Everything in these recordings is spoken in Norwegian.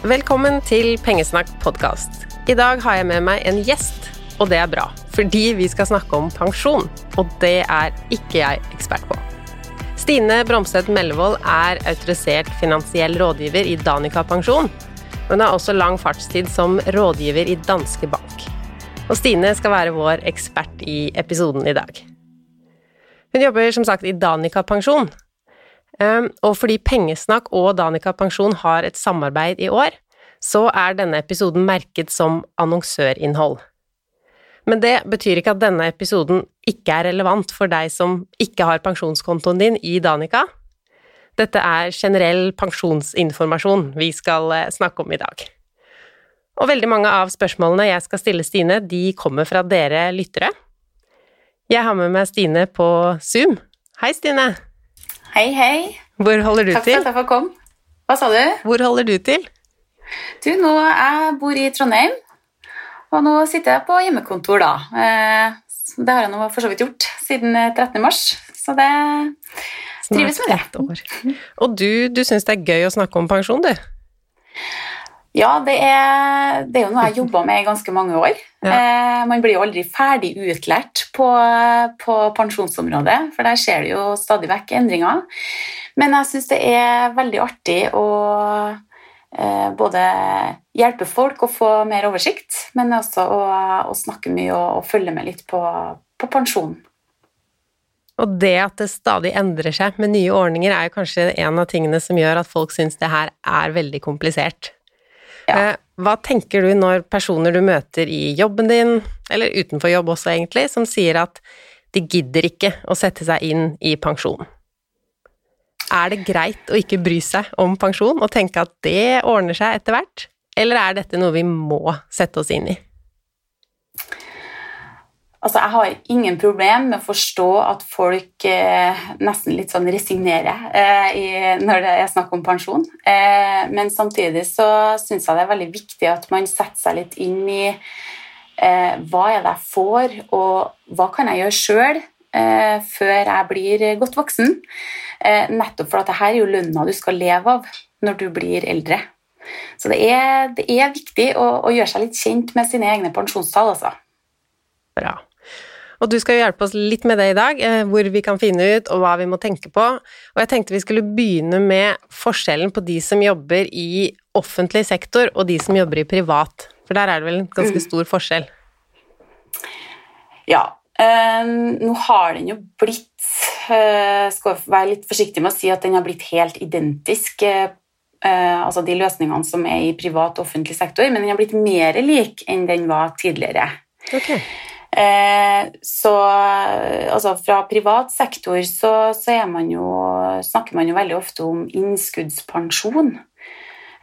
Velkommen til Pengesnakk podkast. I dag har jeg med meg en gjest, og det er bra. Fordi vi skal snakke om pensjon, og det er ikke jeg ekspert på. Stine Bromstedt Mellevold er autorisert finansiell rådgiver i Danica Pensjon. Hun har også lang fartstid som rådgiver i Danske Bank. Og Stine skal være vår ekspert i episoden i dag. Hun jobber som sagt i Danica Pensjon, og fordi Pengesnakk og Danica Pensjon har et samarbeid i år, så er denne episoden merket som annonsørinnhold. Men det betyr ikke at denne episoden ikke er relevant for deg som ikke har pensjonskontoen din i Danica. Dette er generell pensjonsinformasjon vi skal eh, snakke om i dag. Og veldig mange av spørsmålene jeg skal stille Stine, de kommer fra dere lyttere. Jeg har med meg Stine på Zoom. Hei, Stine. Hei, hei. Hvor holder du Takk til? for at jeg fikk komme. Hva sa du? Hvor holder du til? Du, nå Jeg bor i Trondheim, og nå sitter jeg på hjemmekontor, da. Eh, Det har jeg nå for så vidt gjort siden 13. mars, så det trives med det. år. Og du, du syns det er gøy å snakke om pensjon, du? Ja, det er, det er jo noe jeg har jobba med i ganske mange år. Ja. Eh, man blir jo aldri ferdig utlært på, på pensjonsområdet, for der skjer det jo stadig vekk endringer. Men jeg syns det er veldig artig å eh, både hjelpe folk å få mer oversikt, men også å, å snakke mye og, og følge med litt på, på pensjon. Og det at det stadig endrer seg med nye ordninger, er jo kanskje en av tingene som gjør at folk syns det her er veldig komplisert. Ja. Eh, Hva tenker du når personer du møter i jobben din, eller utenfor jobb også egentlig, som sier at de gidder ikke å sette seg inn i pensjon? Er det greit å ikke bry seg om pensjon og tenke at det ordner seg etter hvert, eller er dette noe vi må sette oss inn i? Altså, jeg har ingen problem med å forstå at folk eh, nesten litt sånn resignerer eh, i, når det er snakk om pensjon. Eh, men samtidig så syns jeg det er veldig viktig at man setter seg litt inn i eh, hva er det jeg får, og hva kan jeg gjøre sjøl eh, før jeg blir godt voksen. Eh, nettopp for at dette er jo lønna du skal leve av når du blir eldre. Så det er, det er viktig å, å gjøre seg litt kjent med sine egne pensjonstall, altså. Bra. Og du skal hjelpe oss litt med det i dag, eh, hvor vi kan finne ut og hva vi må tenke på. Og jeg tenkte vi skulle begynne med forskjellen på de som jobber i offentlig sektor og de som jobber i privat. For der er det vel en ganske stor forskjell. Ja. eh, nå har den jo blitt eh, Skal være litt forsiktig med å si at den har blitt helt identisk. eh, Uh, altså de løsningene som er i privat og offentlig sektor, men den har blitt mer lik enn den var tidligere. Ok. Eh, så altså fra privat sektor så, så man jo, snakker man jo veldig ofte om innskuddspensjon.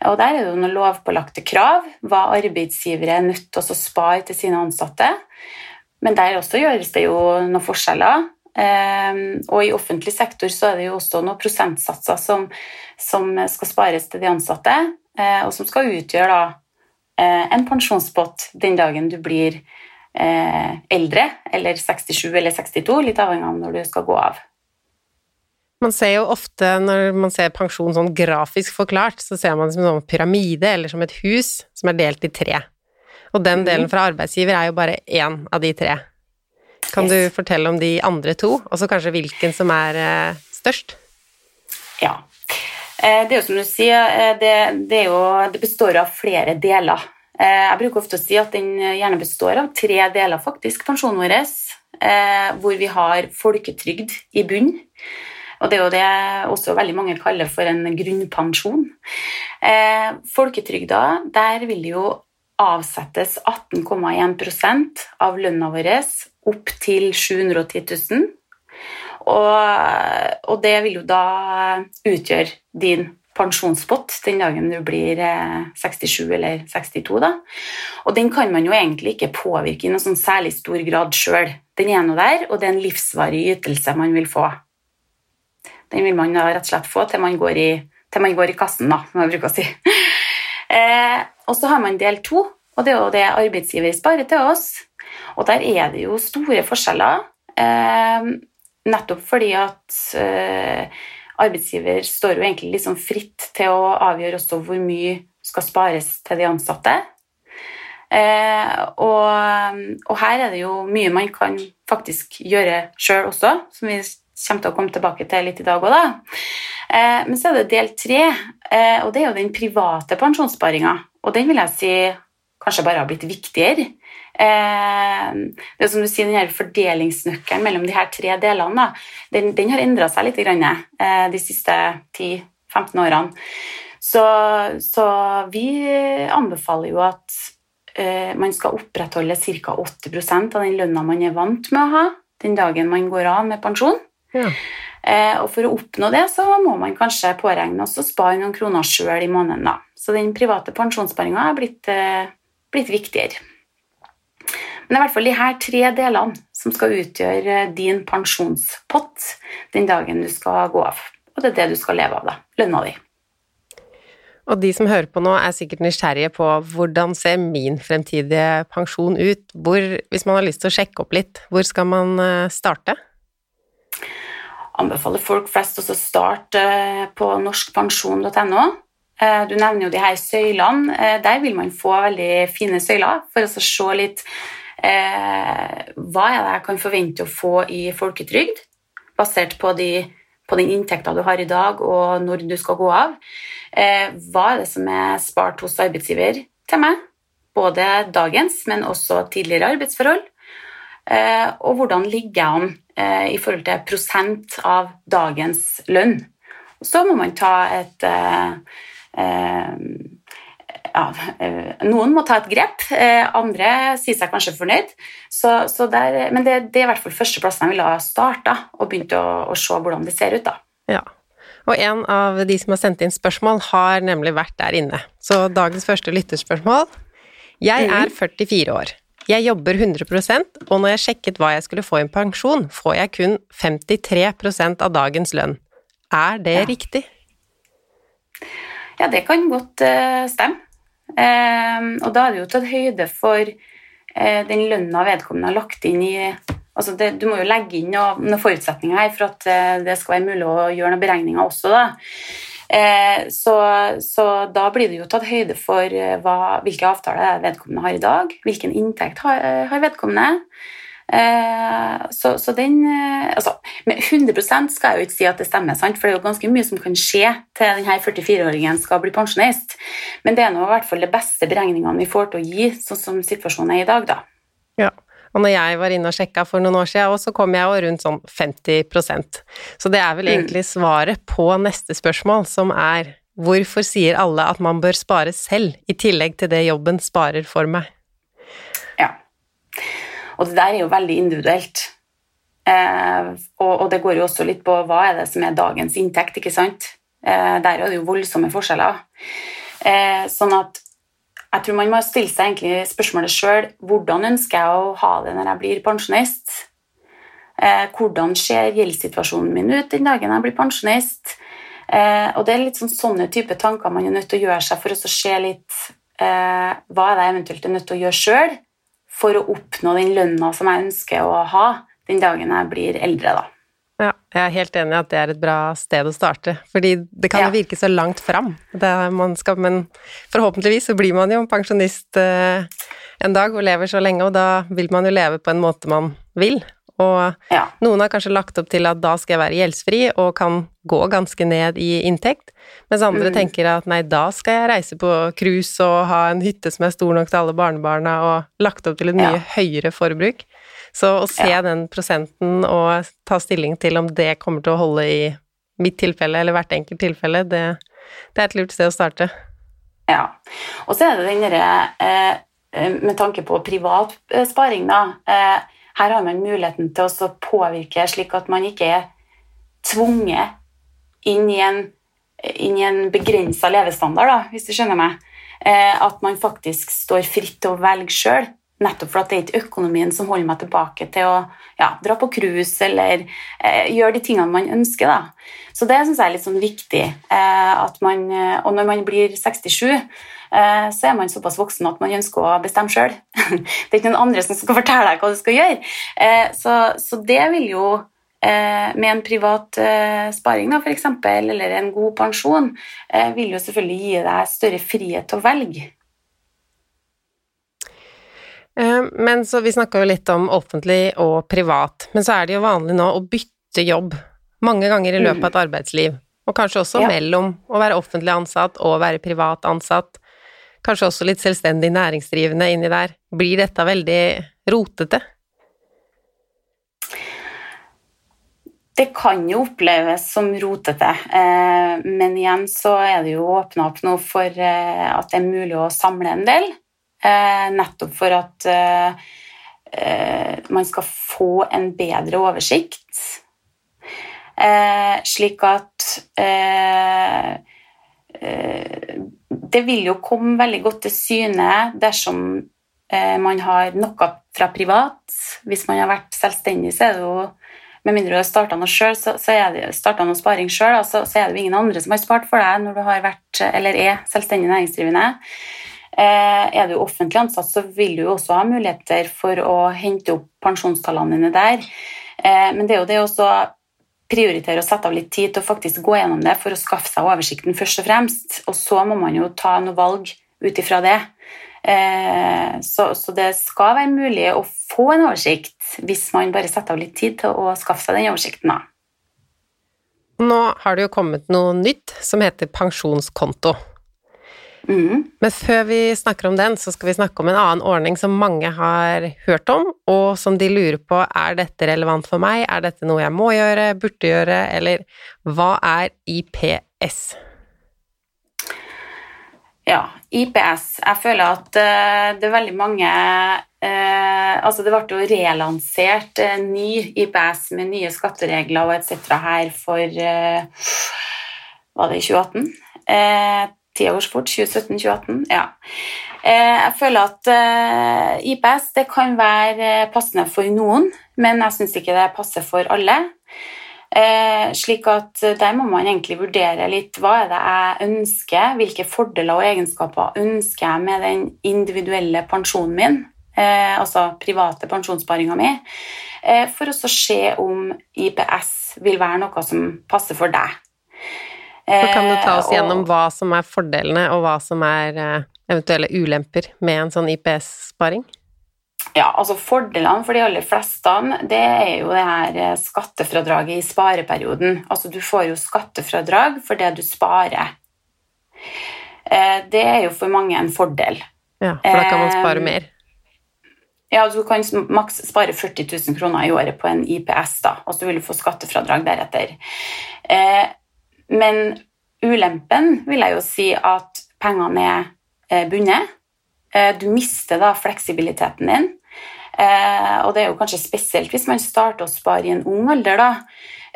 Og der er det jo noen lovpålagte krav, hva arbeidsgivere er nødt til å spare til sine ansatte. Men der også gjøres det jo noen forskjeller. Eh, og i offentlig sektor så er det jo også noen prosentsatser som, som skal spares til de ansatte, eh, og som skal utgjøre da, en pensjonspott den dagen du blir eh, eldre, eller 67 eller 62, litt avhengig av når du skal gå av. Man ser jo ofte, når man ser pensjon sånn grafisk forklart, så ser man det som en sånn pyramide eller som et hus som er delt i tre. Og den delen fra arbeidsgiver er jo bare én av de tre. Kan Yes. du fortelle om de andre to, og så kanskje hvilken som er eh, størst? Ja. Eh, Det er jo som du sier, eh, det, det, jo, det består av flere deler. Eh, Jeg bruker ofte å si at den gjerne består av tre deler, faktisk, pensjonen vår, eh, hvor vi har folketrygd i bunn. Og det er jo det også veldig mange kaller for en grunnpensjon. Eh, Folketrygda, der vil det jo avsettes 18,1 av lønna vår opp til 710 000. Og, og det vil jo da utgjøre din pensjonspott den dagen du blir eh, 67 eller 62. Da. Og den kan man jo egentlig ikke påvirke i noe sånn særlig stor grad sjøl. Den er nå der, og det er en livsvarig ytelse man vil få. Den vil man da rett og slett få til man går i, man går i kassen, da, må jeg bruke å si. Eh, og så har man del to, og det er jo det arbeidsgiver sparer til oss. Og der er det jo store forskjeller, eh, nettopp fordi at eh, arbeidsgiver står jo egentlig liksom fritt til å avgjøre også hvor mye skal spares til de ansatte. Eh, og, og, her er det jo mye man kan faktisk gjøre sjøl også, som vi kommer til å komme tilbake til litt i dag òg, da. Eh, men så er det del tre, eh, og det er jo den private pensjonssparinga. Og den vil jeg si kanskje bare har blitt viktigere. Eh, det er som du sier, den her Fordelingsnøkkelen mellom de her tre delene da, den, den har endra seg litt grann, de siste 10-15 årene. Så, så, vi anbefaler jo at man skal opprettholde ca. 80% av den lønna man er vant med å ha den dagen man går av med pensjon. Ja. Eh, og for å oppnå det så må man kanskje påregne oss å spare noen kroner sjøl i måneden. da. Så den private pensjonssparinga er blitt, eh, blitt, viktigere. Men det er i hvert fall de her tre delene som skal utgjøre din pensjonspott den dagen du skal gå av. Og det er det du skal leve av, da. Lønna di. Og de som hører på nå, er sikkert nysgjerrige på hvordan ser min fremtidige pensjon ut? Hvor, hvis man har lyst til å sjekke opp litt, hvor skal man eh, starte? anbefaler folk flest å starte eh, på norskpensjon.no. Eh, du nevner jo de her søylene. Eh, der vil man få veldig fine søyler for å se litt eh, hva er det jeg kan forvente å få i folketrygd, basert på, de, på den inntekta du har i dag og når du skal gå av. Eh, hva er det som er spart hos arbeidsgiver til meg? Både dagens, men også tidligere arbeidsforhold. Eh, og hvordan ligger jeg an Eh, i forhold til prosent av dagens lønn. Så må man ta et ja, noen må ta et grep, andre sier seg kanskje fornøyd. Så, så der, men det, det, er i hvert fall førsteplassen jeg ville ha starta og begynt å, å, se hvordan det ser ut. da. Ja, og en av de som har sendt inn spørsmål, har nemlig vært der inne. Så dagens første lytterspørsmål Jeg er 44 år. Jeg jobber 100% og når jeg sjekket hva jeg skulle få i pensjon, får jeg kun 53% av dagens lønn. Er det ja. riktig? Ja, det kan godt uh, stemme. Uh, og da er det jo tatt høyde for uh, den lønna vedkommende har lagt inn i altså det, Du må jo legge inn noen, noe forutsetninger her for at det skal være mulig å gjøre noen beregninger også. da. Eh, så, så, da blir det jo tatt høyde for eh, hva, hvilke avtaler vedkommende har i dag, hvilken inntekt har, eh, har vedkommende. Så, så, den altså, Med 100 skal jeg jo ikke si at det stemmer, sant? for det er jo ganske mye som kan skje til denne 44-åringen skal bli pensjonist. Men det er nå i hvert fall de beste beregningene vi får til å gi, sånn som situasjonen er i dag. da. Ja. Og når jeg var inne og sjekka for noen år siden, så kom jeg jo rundt sånn 50% Så det er vel mm. egentlig svaret på neste spørsmål, som er hvorfor sier alle at man bør spare selv, i tillegg til det jobben sparer for meg? Og det der er jo veldig individuelt. Eh, og, og, det går jo også litt på hva er det som er dagens inntekt, ikke sant? Eh, der er det jo voldsomme forskjeller. Eh, sånn at jeg tror man må stille seg egentlig spørsmålet sjøl hvordan ønsker jeg å ha det når jeg blir pensjonist? Eh, hvordan ser gjeldssituasjonen min ut den dagen jeg blir pensjonist? Eh, og Det er litt sånn, sånne type tanker man er nødt til å gjøre seg for å se litt eh, hva er det jeg eventuelt er nødt til å gjøre sjøl for å oppnå den lønna som jeg ønsker å ha den dagen jeg blir eldre. da. Ja, jeg er helt enig i at det er et bra sted å starte, fordi det kan jo ja. virke så langt fram. Skal, men forhåpentligvis så blir man jo pensjonist eh, en dag og lever så lenge, og da vil man jo leve på en måte man vil. Og ja. noen har kanskje lagt opp til at da skal jeg være gjeldsfri og kan gå ganske ned i inntekt, mens andre mm. tenker at nei, da skal jeg reise på cruise og ha en hytte som er stor nok til alle barnebarna, og lagt opp til et mye ja. høyere forbruk. Så å se ja. den prosenten og ta stilling til om det kommer til å holde i mitt tilfelle eller hvert enkelt tilfelle, det, det er et lurt sted å starte. Ja. Og så er det den derre eh, Med tanke på privat eh, sparing, da. Eh, her har man muligheten til å påvirke slik at man ikke er tvunget inn i en, inn en begrensa levestandard, da, hvis du skjønner meg. Eh, at man faktisk står fritt til å velge sjøl. Nettopp for at det er ikke økonomien som holder meg tilbake til å ja, dra på cruise eller eh, gjøre de tingene man ønsker. Da. Så det syns jeg er litt sånn viktig. Eh, man, eh, og når man blir 67, eh, så er man såpass voksen at man ønsker å bestemme sjøl. det er ikke noen andre som skal fortelle deg hva du skal gjøre. Eh, så, så, det vil jo eh, med en privat eh, sparing da, for eksempel, eller en god pensjon, eh, vil jo selvfølgelig gi deg større frihet til å velge. Eh, men så Vi snakka jo litt om offentlig og privat, men så er det jo vanlig nå å bytte jobb mange ganger i løpet av et arbeidsliv. Og kanskje også ja. mellom å være offentlig ansatt og å være privat ansatt. Kanskje også litt selvstendig næringsdrivende inni der. Blir dette veldig rotete? Det kan jo oppleves som rotete, eh, men igjen så er det jo åpna opp nå for eh, at det er mulig å samle en del. Eh, nettopp for at man skal få en bedre oversikt. Slik at Det vil jo komme veldig godt til syne dersom man har noe fra privat. Hvis man har vært selvstendig, så er det jo med mindre du har starta noe selv, så, så, det noe sparing sjøl, så, så, er det jo ingen andre som har spart for deg når du har vært, eller er selvstendig næringsdrivende. Eh, er du offentlig ansatt, så vil du jo også ha muligheter for å hente opp pensjonstallene dine der. Eh, men det er jo det å prioritere og sette av litt tid til å faktisk gå gjennom det for å skaffe seg oversikten først og fremst. Og så må man jo ta noe valg ut ifra det. Eh, så, så, det skal være mulig å få en oversikt hvis man bare setter av litt tid til å skaffe seg den oversikten. Nå har det jo kommet noe nytt som heter pensjonskonto. Mm. Men før vi snakker om den, så skal vi snakke om en annen ordning som mange har hørt om, og som de lurer på er dette relevant for meg, er dette noe jeg må gjøre, burde gjøre, eller hva er IPS? Ja, IPS. Jeg føler at uh, det er veldig mange uh, Altså, det ble jo relansert uh, ny IPS med nye skatteregler og etc. her for Var det i 2018? Fort. 2017-2018. Ja. Jeg føler at IPS det kan være passende for noen, men jeg syns ikke det passer for alle. Eh, slik at der må man egentlig vurdere litt hva er det jeg ønsker, hvilke fordeler og egenskaper ønsker jeg med den individuelle pensjonen min, eh, altså private pensjonssparinga mi, eh, for å se om IPS vil være noe som passer for deg. Så kan du ta oss gjennom hva som er fordelene, og hva som er eventuelle ulemper med en sånn IPS-sparing? Ja, altså Fordelene for de aller fleste det er jo det her eh, skattefradraget i spareperioden. Altså Du får jo skattefradrag for det du sparer. Eh, det er jo for mange en fordel. Ja, For da kan man spare mer? Eh, ja, du kan maks spare 40 000 kroner i året på en IPS, da, og så vil du få skattefradrag deretter. Men ulempen vil jeg jo si at pengene er bundet. Du mister da fleksibiliteten din. Eh, og det er jo kanskje spesielt hvis man starter å spare i en ung alder da,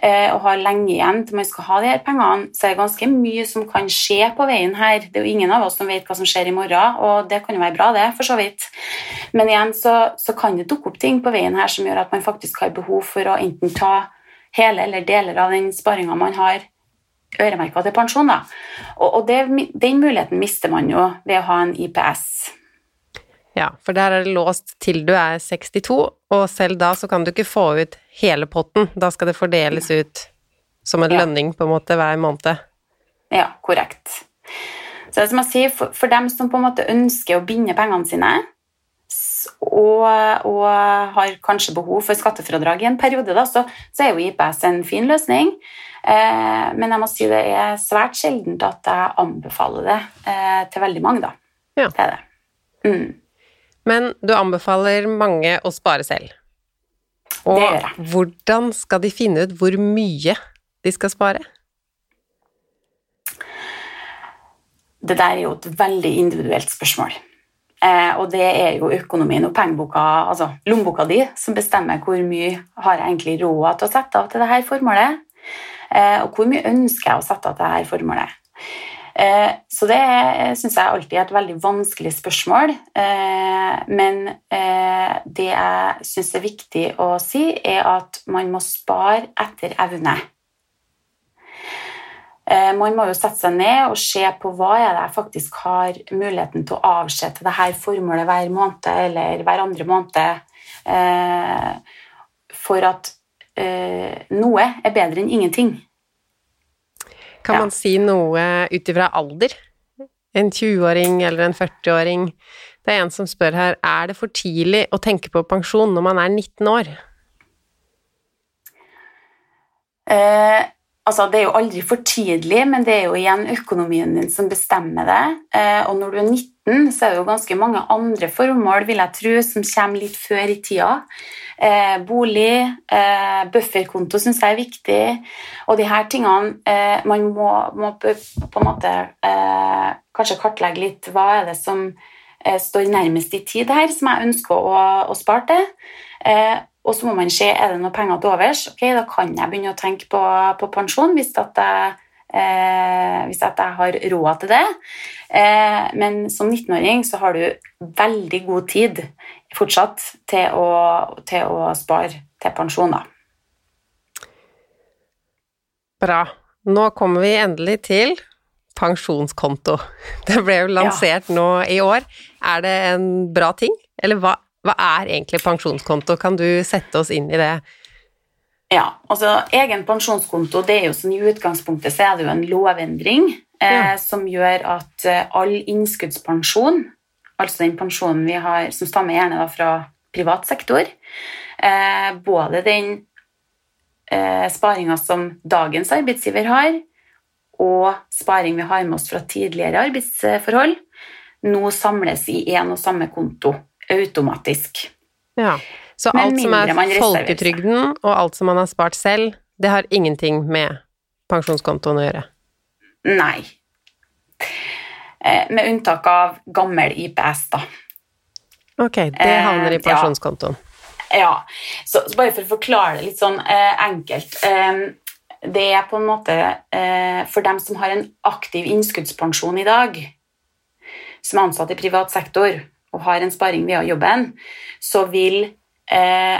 eh, og har lenge igjen til man skal ha de her pengene, så er det ganske mye som kan skje på veien her. Det er jo ingen av oss som vet hva som skjer i morgen, og det kan jo være bra, det, for så vidt. Men igjen så, så kan det dukke opp ting på veien her som gjør at man faktisk har behov for å enten ta hele eller deler av den sparinga man har øremerka til pensjon. Da. Og, og det, den muligheten mister man jo ved å ha en IPS. Ja, for der er det låst til du er 62, og selv da så kan du ikke få ut hele potten. Da skal det fordeles ut som en ja. lønning på en måte hver måned. Ja, korrekt. Så det er som jeg sier, for, for dem som på en måte ønsker å binde pengene sine, og, og har kanskje behov for skattefradrag i en periode, da, så, så, er jo IPS en fin løsning. Eh, men jeg må si det er svært sjeldent at jeg anbefaler det eh, til veldig mange, da. Ja. Det er det. Mm. Men du anbefaler mange å spare selv. Og det gjør jeg. hvordan skal de finne ut hvor mye de skal spare? Det der er jo et veldig individuelt spørsmål. Eh, og det er jo økonomien og pengeboka, altså lommeboka di, som bestemmer hvor mye har jeg egentlig råd til å sette av til dette formålet, eh, og hvor mye ønsker jeg å sette av til dette formålet. Eh, så det syns jeg alltid er et veldig vanskelig spørsmål. Eh, men eh, det jeg syns er viktig å si, er at man må spare etter evne. Man må jo sette seg ned og se på hva er det jeg faktisk har muligheten til å avse til dette formålet hver måned eller hver andre måned. For at eh, noe er bedre enn ingenting. Kan Ja. man si noe ut ifra alder? En 20-åring eller en 40-åring? Det er en som spør her, er det for tidlig å tenke på pensjon når man er 19 år? Eh, altså, det er jo aldri for tidlig, men det er jo igjen økonomien din som bestemmer det. Eh, og når du er 19, så er det jo ganske mange andre formål, vil jeg tro, som kommer litt før i tida. Eh, bolig, eh, bufferkonto syns jeg er viktig, og de her tingene Man må, må på en måte kanskje kartlegge litt hva er det som står nærmest i tid her, som jeg ønsker å, å spare til. Og så må man se er det noe penger til overs. Ok, Da kan jeg begynne å tenke på, på pensjon hvis, at jeg, eh, hvis at jeg har råd til det. Eh, men som 19-åring så har du veldig god tid fortsatt til å, til å spare til pensjon. da. Bra. Nå kommer vi endelig til pensjonskonto. Det ble jo lansert nå i år. Er det en bra ting, eller hva, hva er egentlig pensjonskonto? Kan du sette oss inn i det? Ja, altså Egen pensjonskonto det er jo sånn i utgangspunktet så er det jo en lovendring eh, Ja. som gjør at eh, all innskuddspensjon, altså den pensjonen vi har, som stammer gjerne fra privat sektor, eh, både den eh, sparinga som dagens arbeidsgiver har, og sparing vi har med oss fra tidligere arbeidsforhold, nå samles i én og samme konto automatisk. Ja. Så alt som er folketrygden, og alt som man har spart selv, det har ingenting med pensjonskontoen å gjøre. Nei. Eh, med unntak av gammel IPS, da. Ok, det Eh, havner i ja. pensjonskontoen. Ja, så, så bare for å forklare det litt sånn eh, enkelt eh, Det er på en måte eh, for dem som har en aktiv innskuddspensjon i dag, som er ansatt i privat sektor og har en sparing via jobben, så vil eh,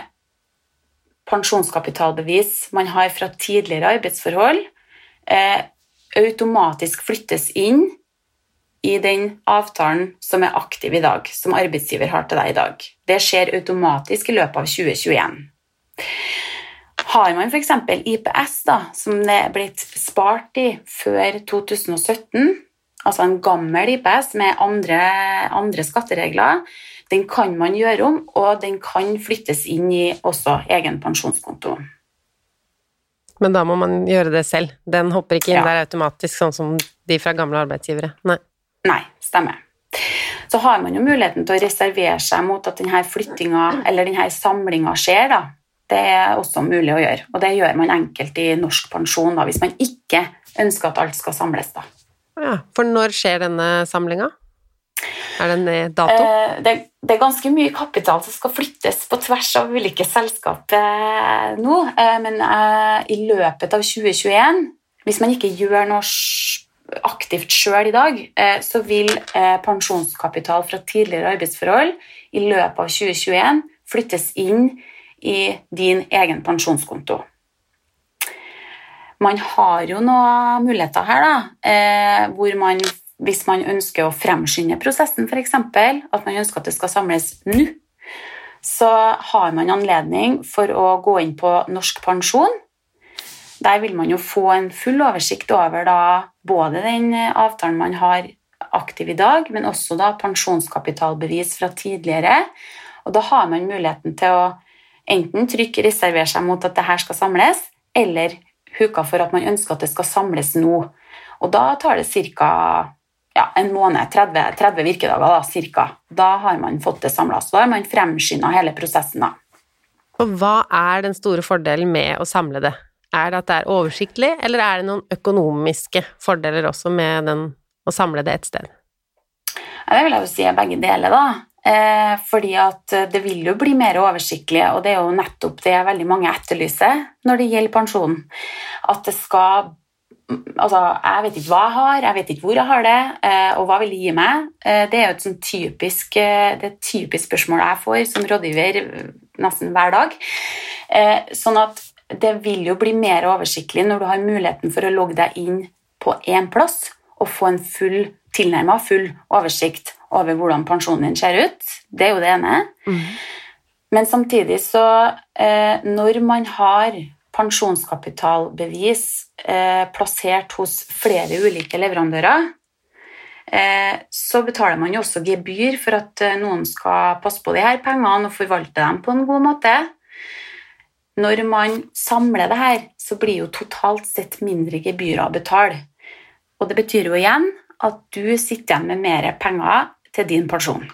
pensjonskapitalbevis man har fra tidligere arbeidsforhold, eh, automatisk flyttes inn i den avtalen som er aktiv i dag, som arbeidsgiver har til deg i dag. Det skjer automatisk i løpet av 2021. Har man f.eks. IPS, da, som det er blitt spart i før 2017, altså en gammel IPS med andre, andre skatteregler, den kan man gjøre om, og den kan flyttes inn i også egen pensjonskonto. Men da må man gjøre det selv. Den hopper ikke inn Ja. der automatisk, sånn som de fra gamle arbeidsgivere. Nei. Nei, stemmer. Så har man jo muligheten til å reservere seg mot at denne flyttinga eller denne samlinga skjer. da. Det er også mulig å gjøre, og det gjør man enkelt i norsk pensjon da, hvis man ikke ønsker at alt skal samles. da. Ja, for når skjer denne samlinga? Er det en eh, dato? Eh, det, det er ganske mye kapital som skal flyttes på tvers av ulike selskap eh, nå, eh, men eh, i løpet av 2021, hvis man ikke gjør noe aktivt sjøl i dag, eh, så vil pensjonskapital fra tidligere arbeidsforhold i løpet av 2021 flyttes inn i din egen pensjonskonto. Man har jo noen muligheter her, da, eh, hvor man hvis man ønsker å fremskynde prosessen, f.eks., at man ønsker at det skal samles nå, så har man anledning for å gå inn på Norsk pensjon. Der vil man jo få en full oversikt over da, både den avtalen man har aktiv i dag, men også da pensjonskapitalbevis fra tidligere. Og da har man muligheten til å enten trykke 'reservere seg mot at det her skal samles', eller huka for at man ønsker at det skal samles nå. Og da tar det ca. Ja, en måned, 30, 30 virkedager da, cirka. Da har man fått det samla. Så da har man fremskynda hele prosessen. da. Og hva er den store fordelen med å samle det? Er det at det er oversiktlig, eller er det noen økonomiske fordeler også med den, å samle det et sted? Ja, det vil jeg jo si er begge deler, da. Eh, fordi at eh, det vil jo bli mer oversiktlig, og det er jo nettopp det veldig mange etterlyser når det gjelder pensjon. At det skal Altså, jeg vet ikke hva jeg har, jeg vet ikke hvor jeg har det, eh, og hva vil det gi meg? Eh, det er jo et sånn typisk, eh, det er et typisk spørsmål jeg får som rådgiver eh, nesten hver dag. Sånn at det vil jo bli mer oversiktlig når du har muligheten for å logge deg inn på én plass og få en full, tilnærmet full oversikt over hvordan pensjonen din ser ut. Det er jo det ene. Men samtidig så eh, Når man har pensjonskapitalbevis eh, plassert hos flere ulike leverandører, eh, så betaler man jo også gebyr for at eh, noen skal passe på de her pengene og forvalte dem på en god måte. Når man samler det her, så blir jo totalt sett mindre gebyrer å betale. Og det betyr jo igjen at du sitter igjen med mer penger til din pensjon.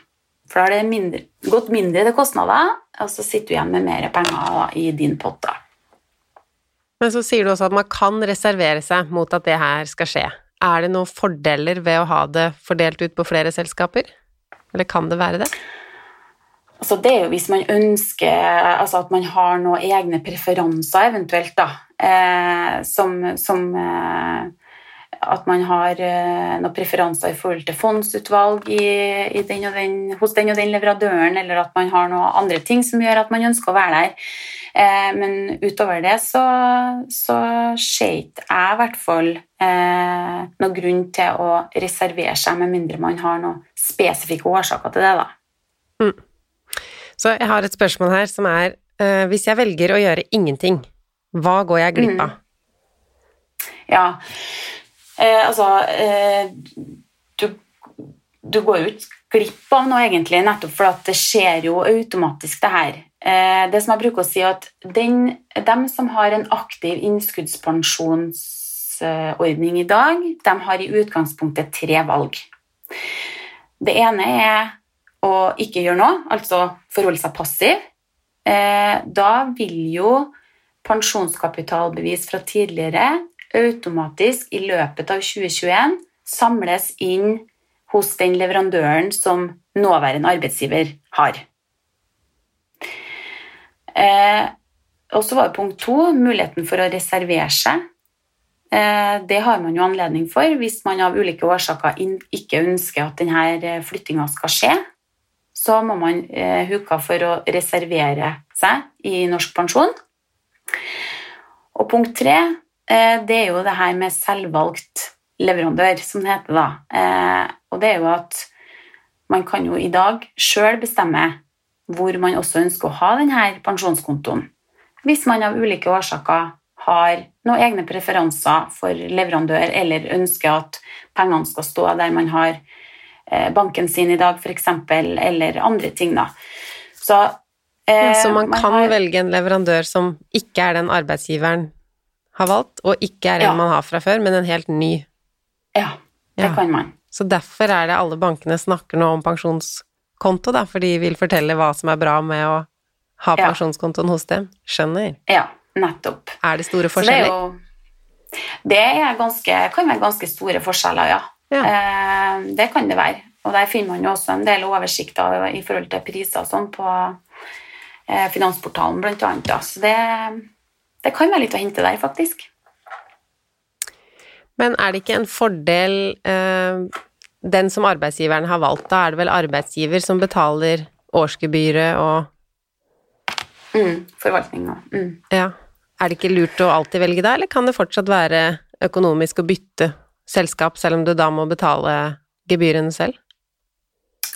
For da har det mindre, gått mindre til kostnader, og så sitter du igjen med mer penger i din pott. da. Men så sier du også at man kan reservere seg mot at det her skal skje. Er det noen fordeler ved å ha det fordelt ut på flere selskaper? Eller kan det være det? Altså det er jo hvis man ønsker altså at man har noen egne preferanser, eventuelt, da. Eh, som, som eh, at man har eh, noen preferanser i forhold til fondsutvalg i, i den den, hos den og den leverandøren, eller at man har noen andre ting som gjør at man ønsker å være der. Eh, men utover det så, så ser ikke jeg i hvert fall eh, noen grunn til å reservere seg, med mindre man har noen spesifikke årsaker til det. da. Mm. Så jeg har et spørsmål her som er eh, Hvis jeg velger å gjøre ingenting, hva går jeg glipp av? Mm. Ja, eh, altså eh, du, du, går jo ikke glipp av noe, egentlig, nettopp fordi det skjer jo automatisk, det her. Eh, det som jeg bruker å si, at den, dem som har en aktiv innskuddspensjonsordning i dag, de har i utgangspunktet tre valg. Det ene er å ikke gjøre noe, altså forholde seg passiv, eh, da vil jo pensjonskapitalbevis fra tidligere automatisk i løpet av 2021 samles inn hos den leverandøren som nåværende arbeidsgiver har. Eh, og så var det punkt to muligheten for å reservere seg. Eh, det har man jo anledning for hvis man av ulike årsaker ikke ønsker at denne flyttinga skal skje så må man eh, huke for å reservere seg i norsk pensjon. Og punkt tre, eh, det er jo det her med selvvalgt leverandør, som det heter da. Eh, og det er jo at man kan jo i dag sjøl bestemme hvor man også ønsker å ha denne pensjonskontoen. Hvis man av ulike årsaker har noen egne preferanser for leverandør, eller ønsker at pengene skal stå der man har Eh, banken sin i dag, f.eks., eller andre ting, da. Så, eh, så man, man kan har... velge en leverandør som ikke er den arbeidsgiveren har valgt, og ikke er en ja. man har fra før, men en helt ny? Ja, det ja. kan man. Så derfor er det alle bankene snakker nå om pensjonskonto, da, for de vil fortelle hva som er bra med å ha ja. pensjonskontoen hos dem. Skjønner. Ja, nettopp. Er det store forskjeller? Det, jo, det ganske, kan være ganske store forskjeller, ja. Ja. Eh, det kan det være. Og der finner man jo også en del oversikter i forhold til priser og sånn på eh, Finansportalen blant annet. Så det, det kan være litt å hente der, faktisk. Men er det ikke en fordel eh, den som arbeidsgiveren har valgt? Da er det vel arbeidsgiver som betaler årsgebyret og mm, Forvaltninga. Mm. Ja. Er det ikke lurt å alltid velge da, eller kan det fortsatt være økonomisk å bytte selskap, selv om du da må betale gebyrene selv?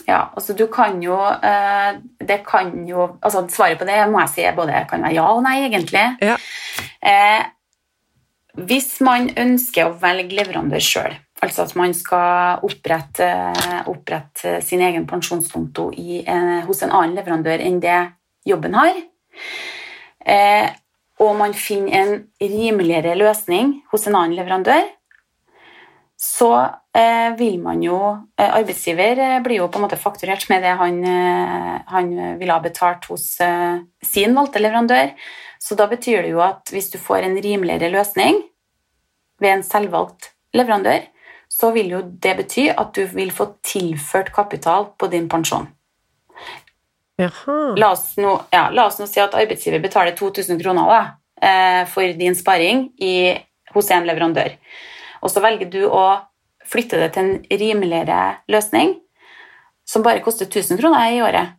Ja, altså du kan jo eh, Det kan jo Altså svaret på det må jeg si både kan være ja og nei, egentlig. Ja. Eh, hvis man ønsker å velge leverandør sjøl, altså at man skal opprette, opprette sin egen pensjonskonto i, eh, hos en annen leverandør enn det jobben har, eh, og man finner en rimeligere løsning hos en annen leverandør, så eh, vil man jo eh, Arbeidsgiver eh, blir jo på en måte fakturert med det han, han vil ha betalt hos sin valgte leverandør. Så da betyr det jo at hvis du får en rimeligere løsning ved en selvvalgt leverandør, så vil jo det bety at du vil få tilført kapital på din pensjon. La oss, nå, ja, la oss, nå, si at arbeidsgiver betaler 2000 kroner da, for din sparing i, hos en leverandør og så velger du å flytte det til en rimeligere løsning som bare koster 1000 kroner i året,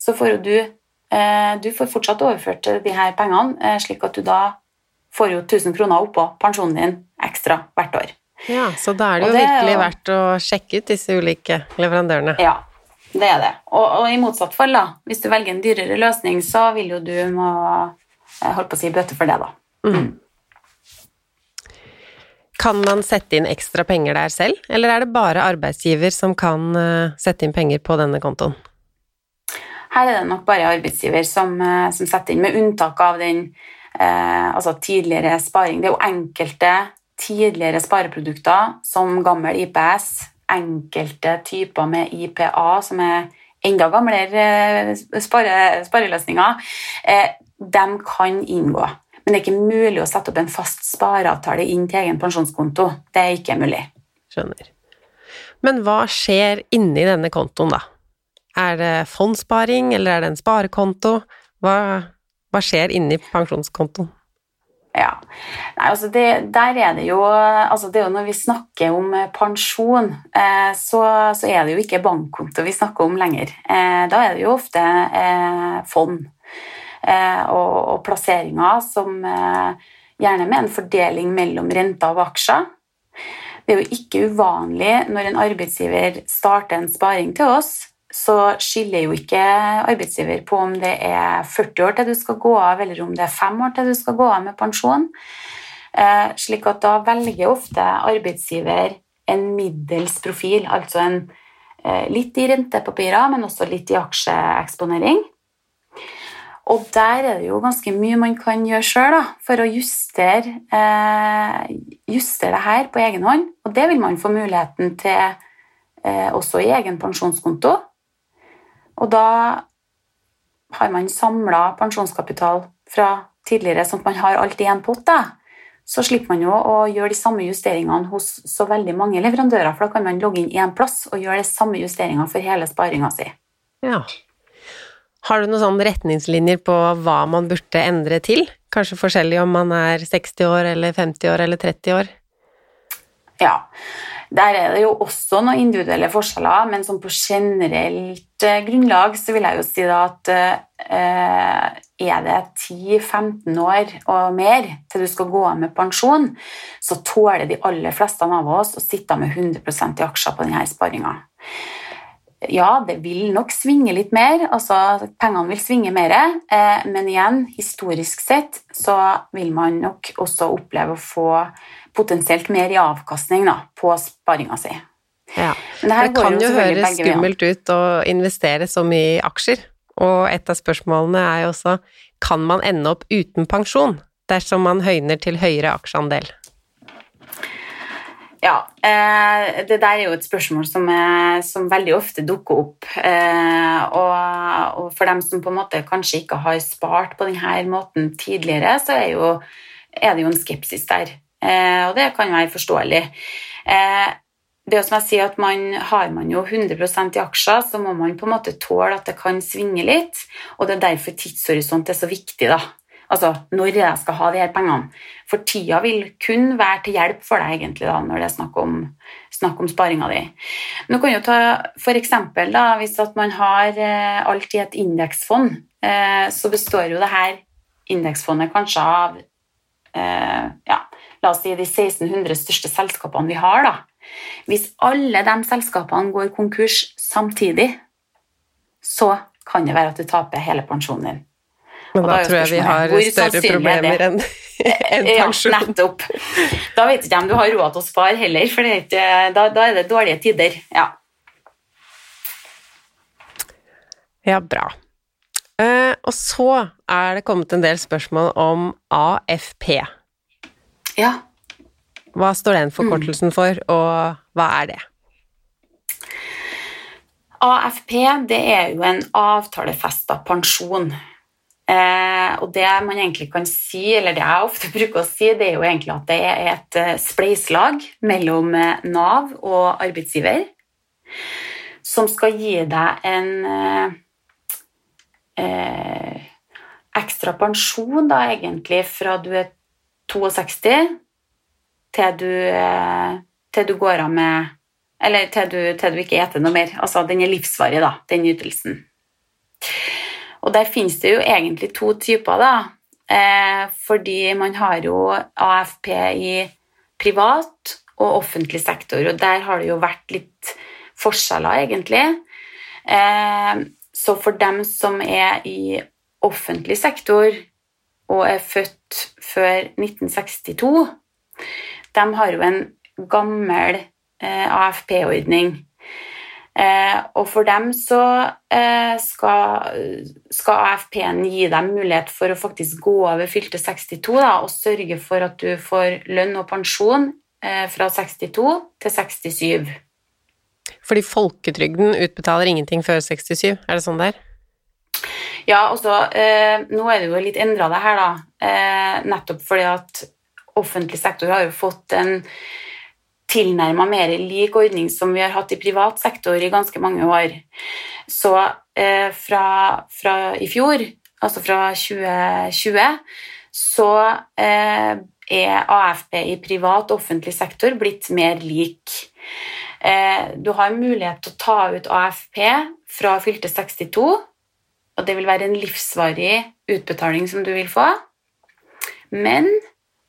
så får du, eh, du får fortsatt overført de her pengene, eh, slik at du da får jo 1000 kroner oppå pensjonen din ekstra hvert år. Ja, Så da er det jo det virkelig verdt å sjekke ut disse ulike leverandørene. Ja, det er det. Og, og i motsatt fall, da, hvis du velger en dyrere løsning, så vil jo du må jeg holdt på å si bøte for det, da. Mm. Kan man sette inn ekstra penger der selv, eller er det bare arbeidsgiver som kan uh, sette inn penger på denne kontoen? Her er det nok bare arbeidsgiver som, uh, som setter inn, med unntak av den eh, altså tidligere sparing. Det er jo enkelte tidligere spareprodukter som gammel IPS, enkelte typer med IPA, som er enda gamlere spare, spareløsninger, de kan inngå. Men det er ikke mulig å sette opp en fast spareavtale inn til egen pensjonskonto. Det er ikke mulig. Skjønner. Men hva skjer inni denne kontoen, da? Er det fondssparing, eller er det en sparekonto? Hva, hva skjer inni pensjonskontoen? Ja, Nei, altså det, der er det jo altså det er jo Når vi snakker om eh, pensjon, eh, så, så, er det jo ikke bankkonto vi snakker om lenger. Eh, da er det jo ofte eh, fond. Eh, og, og plasseringer som eh, gjerne med en fordeling mellom renter og aksjer. Det er jo ikke uvanlig når en arbeidsgiver starter en sparing til oss, så skiller jo ikke arbeidsgiver på om det er 40 år til du skal gå av, eller om det er 5 år til du skal gå av med pensjon. Eh, slik at da velger ofte arbeidsgiver en middels profil, altså en, litt i rentepapirer, men også litt i aksjeeksponering. Og der er det jo ganske mye man kan gjøre sjøl for å justere, eh, justere, det her på egen hånd. Og det vil man få muligheten til eh, også i egen pensjonskonto. Og da har man samla pensjonskapital fra tidligere, sånn at man har alt i én pott. Så slipper man jo å gjøre de samme justeringene hos så veldig mange leverandører, for da kan man logge inn én plass og gjøre de samme justeringene for hele sparinga si. Ja. Har du noen sånne retningslinjer på hva man burde endre til? Kanskje forskjellig om man er 60 år eller 50 år eller 30 år? Ja, der er det jo også noen individuelle forskjeller, men sånn på generelt eh, grunnlag så vil jeg jo si at eh, er det 10-15 år og mer til du skal gå av med pensjon, så tåler de aller fleste av oss å sitte med 100 i aksjer på denne sparinga ja, det vil nok svinge litt mer, altså pengene vil svinge mer, eh, men igjen, historisk sett så vil man nok også oppleve å få potensielt mer i avkastning da, på sparinga si. Ja. Det, det, kan jo, jo høres skummelt ut å investere så mye i aksjer, og et av spørsmålene er jo også kan man ende opp uten pensjon dersom man høyner til høyere aksjeandel? Ja, eh, det der er jo et spørsmål som, er, som veldig ofte dukker opp. Eh, og, og, for dem som på en måte kanskje ikke har spart på denne måten tidligere, så er, jo, er det jo en skepsis der. Eh, og det kan være forståelig. Det som jeg sier at man, Har man jo 100% i aksjer, så må man på en måte tåle at det kan svinge litt. og Det er derfor tidshorisont er så viktig. da. Altså når jeg skal ha de her pengene. For tida vil kun være til hjelp for deg egentlig da, når det er snakk om, snakk om sparinga di. Men du kan jo ta da, hvis man har eh, alt i et indeksfond, eh, så består jo det her indeksfondet kanskje av eh, ja, la oss si de 1600 største selskapene vi har. da. Hvis alle de selskapene går konkurs samtidig, så kan det være at du taper hele pensjonen din. Men da, da tror jeg vi har større problemer enn en pensjon. Ja, nettopp. Da vet ikke jeg om du har råd til å spare heller, for ikke, da, da, er det dårlige tider. Ja, ja bra. Uh, og så er det kommet en del spørsmål om AFP. Ja. Hva står den forkortelsen mm. for, og hva er det? AFP det er jo en avtalefesta pensjon. Eh, og det man egentlig kan si, eller det jeg ofte bruker å si, det er jo egentlig at det er et eh, spleiselag mellom eh, Nav og arbeidsgiver som skal gi deg en eh, eh, ekstra pensjon, da egentlig fra du er 62 til du, eh, til du går av med Eller til du, til du ikke eter noe mer. Altså den er livsvarig, da, den ytelsen. Og der finnes det jo egentlig to typer, da. Eh, fordi man har jo AFP i privat og offentlig sektor, og der har det jo vært litt forskjeller, egentlig. Eh, så for dem som er i offentlig sektor og er født før 1962, de har jo en gammel eh, AFP-ordning. Eh, og for dem så eh, skal, skal AFP-en gi dem mulighet for å faktisk gå over fylte 62 da, og sørge for at du får lønn og pensjon eh, fra 62 til 67. Fordi folketrygden utbetaler ingenting før 67, er det sånn det er? Ja, altså, eh, nå er det jo litt endra det her, da. Eh, nettopp fordi at offentlig sektor har jo fått en tilnærma mer lik ordning som vi har hatt i privat sektor i ganske mange år. Så eh, fra, fra, i fjor, altså fra 2020, så eh, er AFP i privat og offentlig sektor blitt mer lik. Eh, du har mulighet til å ta ut AFP fra fylte 62, og det vil være en livsvarig utbetaling som du vil få. Men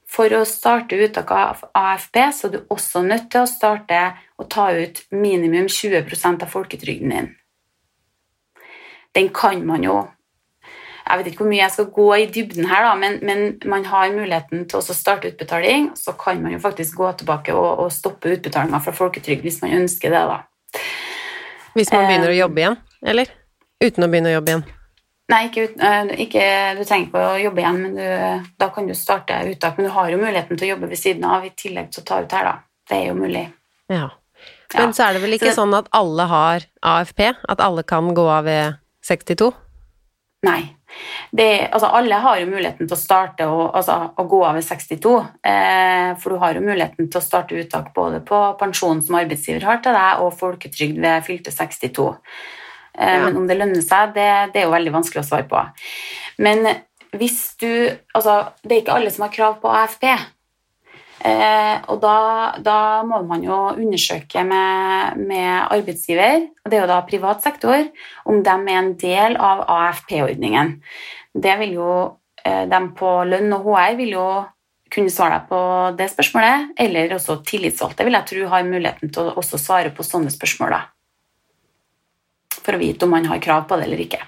for å starte uttak av AFP så er du også nødt til å starte å ta ut minimum 20% av folketrygden din. Den kan man jo Jeg vet ikke hvor mye jeg skal gå i dybden her, da, men, men man har muligheten til å starte utbetaling. Så kan man jo faktisk gå tilbake og, og stoppe utbetalinga fra folketrygd hvis man ønsker det. da. Hvis man begynner å eh, jobbe igjen, eller? Uten å begynne å jobbe igjen? Nei, ikke, eh, ikke, du trenger ikke å jobbe igjen, men du, da kan du starte uttak. Men du har jo muligheten til å jobbe ved siden av i tillegg til å ta ut her, da. Det er jo mulig. Ja. Men ja. så er det vel ikke så, sånn at alle har AFP? At alle kan gå av ved 62? Nei. Det, altså, alle har jo muligheten til å starte å, altså, å gå av ved 62. Eh, for du har jo muligheten til å starte uttak både på pensjon som arbeidsgiver har til deg, og folketrygd ved fylte 62. Eh, ja. Men om det lønner seg, det, det, er jo veldig vanskelig å svare på. Men hvis du Altså, det er ikke alle som har krav på AFP. Eh, og da, da, må man jo undersøke med, med, arbeidsgiver, og det er jo da privat sektor, om de er en del av AFP-ordningen. Det vil jo eh, de på lønn og HR vil jo kunne svare deg på det spørsmålet, eller også tillitsvalgte vil jeg tro har muligheten til å også svare på sånne spørsmål. da for å vite om man har krav på det eller ikke.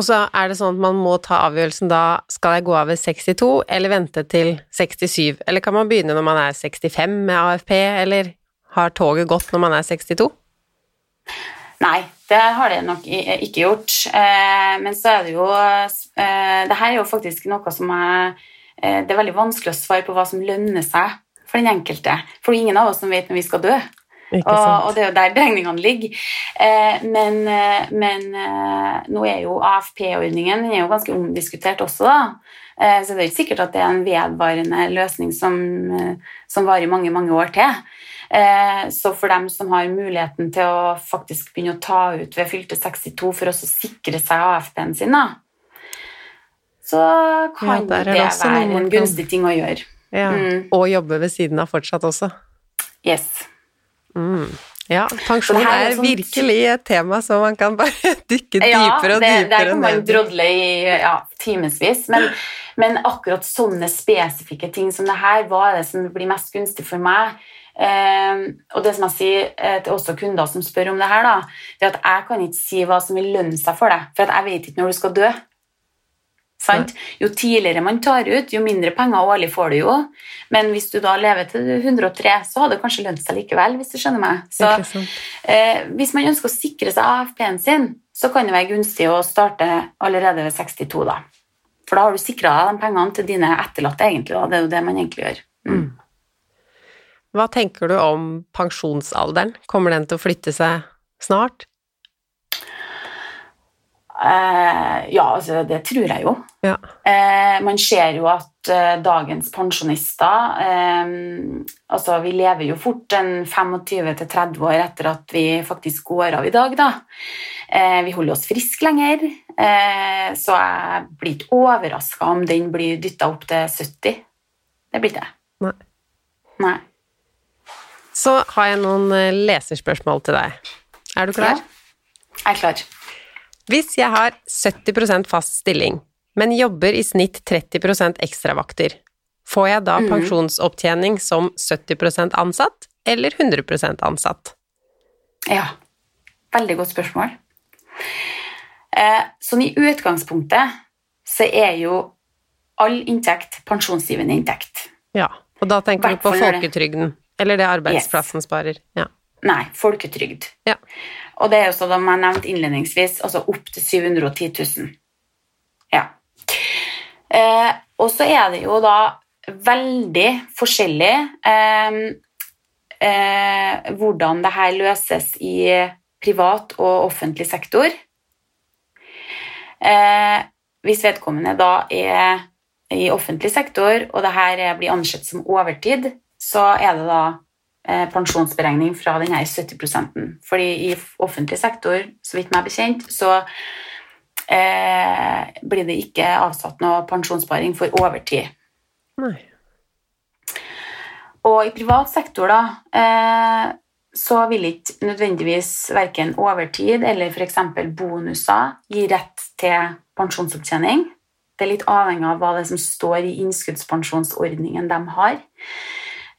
Og så er det sånn at man må ta avgjørelsen da skal jeg gå av ved 62 eller vente til 67, eller kan man begynne når man er 65 med AFP, eller har toget gått når man er 62? Nei, det har det nok ikke gjort. Eh, men så er det jo eh, Det her er jo faktisk noe som er eh, Det er veldig vanskelig å svare på hva som lønner seg for den enkelte. For ingen av oss som vet når vi skal dø. Og, og, det er jo der beregningene ligger. Eh, men, eh, men eh, nå er jo AFP-ordningen er jo ganske omdiskutert også, da. Eh, så det er ikke sikkert at det er en vedvarende løsning som, eh, som varer mange, mange år til. Så for dem som har muligheten til å faktisk begynne å ta ut ved fylte 62 for å sikre seg AFP-en sin, så kan ja, det, det være en gunstig ting å gjøre. Ja. Mm. Og jobbe ved siden av fortsatt også. Yes. Mm. Ja, pensjon er, er sånn... virkelig et tema som man kan bare dykke dypere og dypere ned i. Der kan man drodle i ja, timevis. Men, men, akkurat sånne spesifikke ting som det her, hva er det som blir mest gunstig for meg? Eh, og det som jeg sier eh, til også kunder som spør om det her, da, det er at jeg kan ikke si hva som vil lønne seg for deg, for jeg vet ikke når du skal dø. Sant? Jo tidligere man tar ut, jo mindre penger årlig får du jo. Men hvis du da lever til 103, så hadde det kanskje lønt seg likevel. hvis du skjønner meg. Så eh, Hvis man ønsker å sikre seg AFP-en sin, så kan det være gunstig å starte allerede ved 62. da. For da har du sikra deg de pengene til dine etterlatte, egentlig. Da. Det er jo det man egentlig gjør. Mm. Hva tenker du om pensjonsalderen? Kommer den til å flytte seg snart? Eh, ja, altså, det tror jeg jo. Ja. Eh, man ser jo at eh, dagens pensjonister Altså, vi lever jo fort en 25-30 år etter at vi faktisk går av i dag, da. Eh, vi holder oss friske lenger, eh, så jeg blir ikke overraska om den blir dytta opp til 70. Det blir ikke det. Nei. Nei. Så har jeg noen leserspørsmål til deg. Er du klar? Ja, jeg er klar. Hvis jeg har 70 fast stilling, men jobber i snitt 30% ekstravakter, får jeg da mm. pensjonsopptjening som 70% ansatt eller 100% ansatt? Ja. Veldig godt spørsmål. Sånn i utgangspunktet så er jo all inntekt pensjonsgivende inntekt. Ja, og da tenker du på folketrygden, eller det arbeidsplassen sparer. Ja. Nei, folketrygd. Ja. Og det er jo som jeg nevnte innledningsvis, altså opp til 710 000. Ja. Eh, og så er det jo da veldig forskjellig eh, eh, hvordan det her løses i privat og offentlig sektor. Eh, hvis vedkommende da er i offentlig sektor, og det her er- blir ansett som overtid, så er det da pensjonsberegning fra den her 70% Fordi i offentlig sektor, så vidt meg bekjent, så eh, blir det ikke avsatt noe pensjonssparing for overtid. Nei. Og i privat sektor, da, eh, så vil ikke nødvendigvis verken overtid eller f.eks. bonuser gi rett til pensjonsopptjening. Det er litt avhengig av hva det er som står i innskuddspensjonsordningen de har.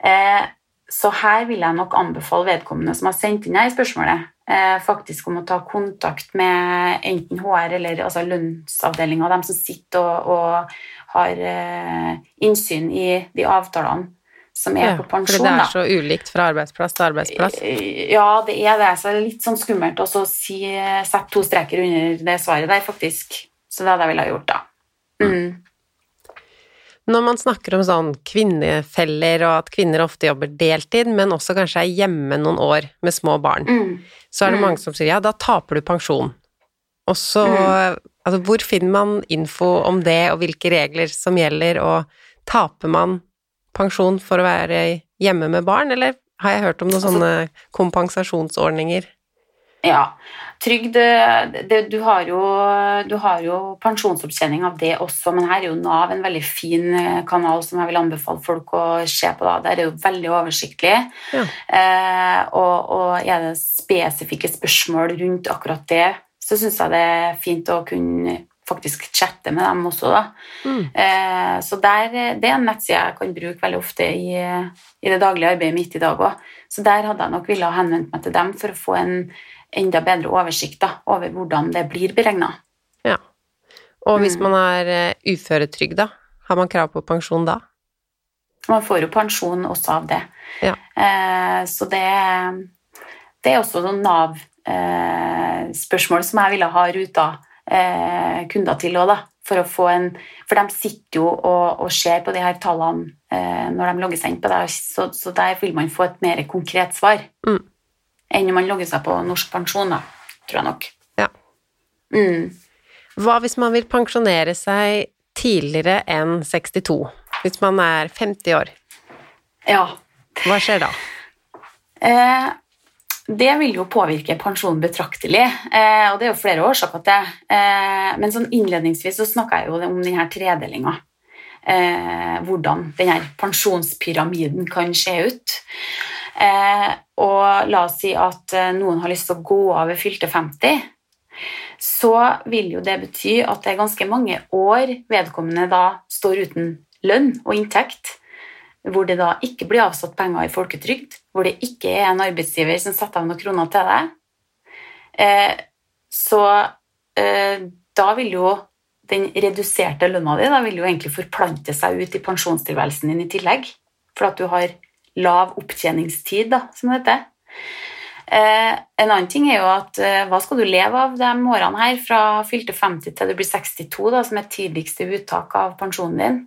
Eh, så her vil jeg nok anbefale vedkommende som har sendt inn her spørsmålet, eh, faktisk om å ta kontakt med enten HR eller altså lønnsavdelinga, de som sitter og, og har eh, innsyn i de avtalene som er Ja, på fordi det er så ulikt fra arbeidsplass til arbeidsplass. Ja, det er det. Så det er litt sånn skummelt å si, sette to streker under det svaret der, faktisk. Så det hadde jeg villet ha gjort, da. Mm. Når man snakker om sånn kvinnefeller og at kvinner ofte jobber deltid, men også kanskje er hjemme noen år med små barn, Mm. så er det Mm. mange som sier ja, da taper du pensjon. Og så Mm. Altså, hvor finner man info om det, og hvilke regler som gjelder, og taper man pensjon for å være hjemme med barn, eller har jeg hørt om noen Altså- sånne kompensasjonsordninger? Ja. Trygd du, har jo, du har jo pensjonsopptjening av det også, men her er jo Nav en veldig fin eh, kanal som jeg vil anbefale folk å se på. Da. Der er jo veldig oversiktlig. Ja. Eh, og, og er det spesifikke spørsmål rundt akkurat det, så syns jeg det er fint å kunne faktisk chatte med dem også, da. Mm. Eh, så der, det er en nettside jeg kan bruke veldig ofte i, i det daglige arbeidet mitt i dag òg. Så der hadde jeg nok ville ha henvendt meg til dem for å få en enda bedre oversikt da, over hvordan det blir beregna. Ja. Og hvis Mm. man er uføretrygd, da? har man krav på pensjon da? Man får jo pensjon også av det. Ja. Eh, så det, det er også noen Nav-spørsmål som jeg ville ha ruta eh, kunder til òg, da. For, å få en, for de sitter jo og, og ser på de her tallene eh, når de logger seg inn på det, så, så der vil man få et mer konkret svar Mm. Enn når man logger seg på norsk pensjon, da, tror jeg nok. Ja. Mm. Hva hvis man vil pensjonere seg tidligere enn 62? Hvis man er 50 år, Ja. hva skjer da? Eh, det vil jo påvirke pensjonen betraktelig, eh, og det er jo flere årsaker til det. Eh, men sånn innledningsvis så snakka jeg jo om denne tredelinga. Eh, hvordan denne pensjonspyramiden kan se ut. Eh, og la oss si at eh, noen har lyst til å gå av ved fylte 50. Så vil jo det bety at det er ganske mange år vedkommende da står uten lønn og inntekt hvor det da ikke blir avsatt penger i folketrygd, hvor det ikke er en arbeidsgiver som setter av noen kroner til deg, eh, så da vil jo den reduserte lønna di da vil jo egentlig forplante seg ut i pensjonstilværelsen din i tillegg, for at du har lav opptjeningstid, da, som det heter. Eh, en annen ting er jo at eh, hva skal du leve av de årene her, fra fylte 50 til du blir 62, da, som er tidligste uttak av pensjonen din?